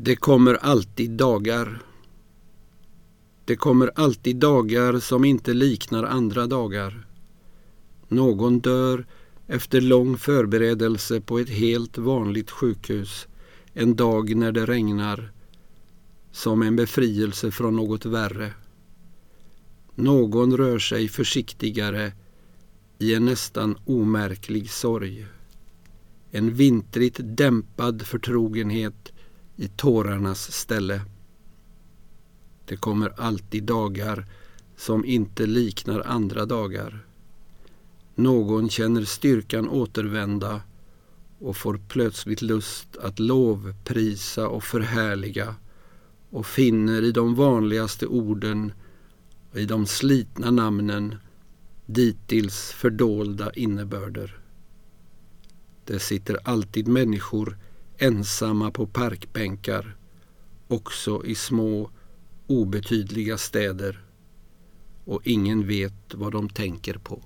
Det kommer alltid dagar. Det kommer alltid dagar som inte liknar andra dagar. Någon dör efter lång förberedelse på ett helt vanligt sjukhus en dag när det regnar som en befrielse från något värre. Någon rör sig försiktigare i en nästan omärklig sorg. En vintrigt dämpad förtrogenhet i tårarnas ställe. Det kommer alltid dagar som inte liknar andra dagar. Någon känner styrkan återvända och får plötsligt lust att lovprisa och förhärliga och finner i de vanligaste orden och i de slitna namnen dittills fördolda innebörder. Det sitter alltid människor ensamma på parkbänkar, också i små obetydliga städer och ingen vet vad de tänker på.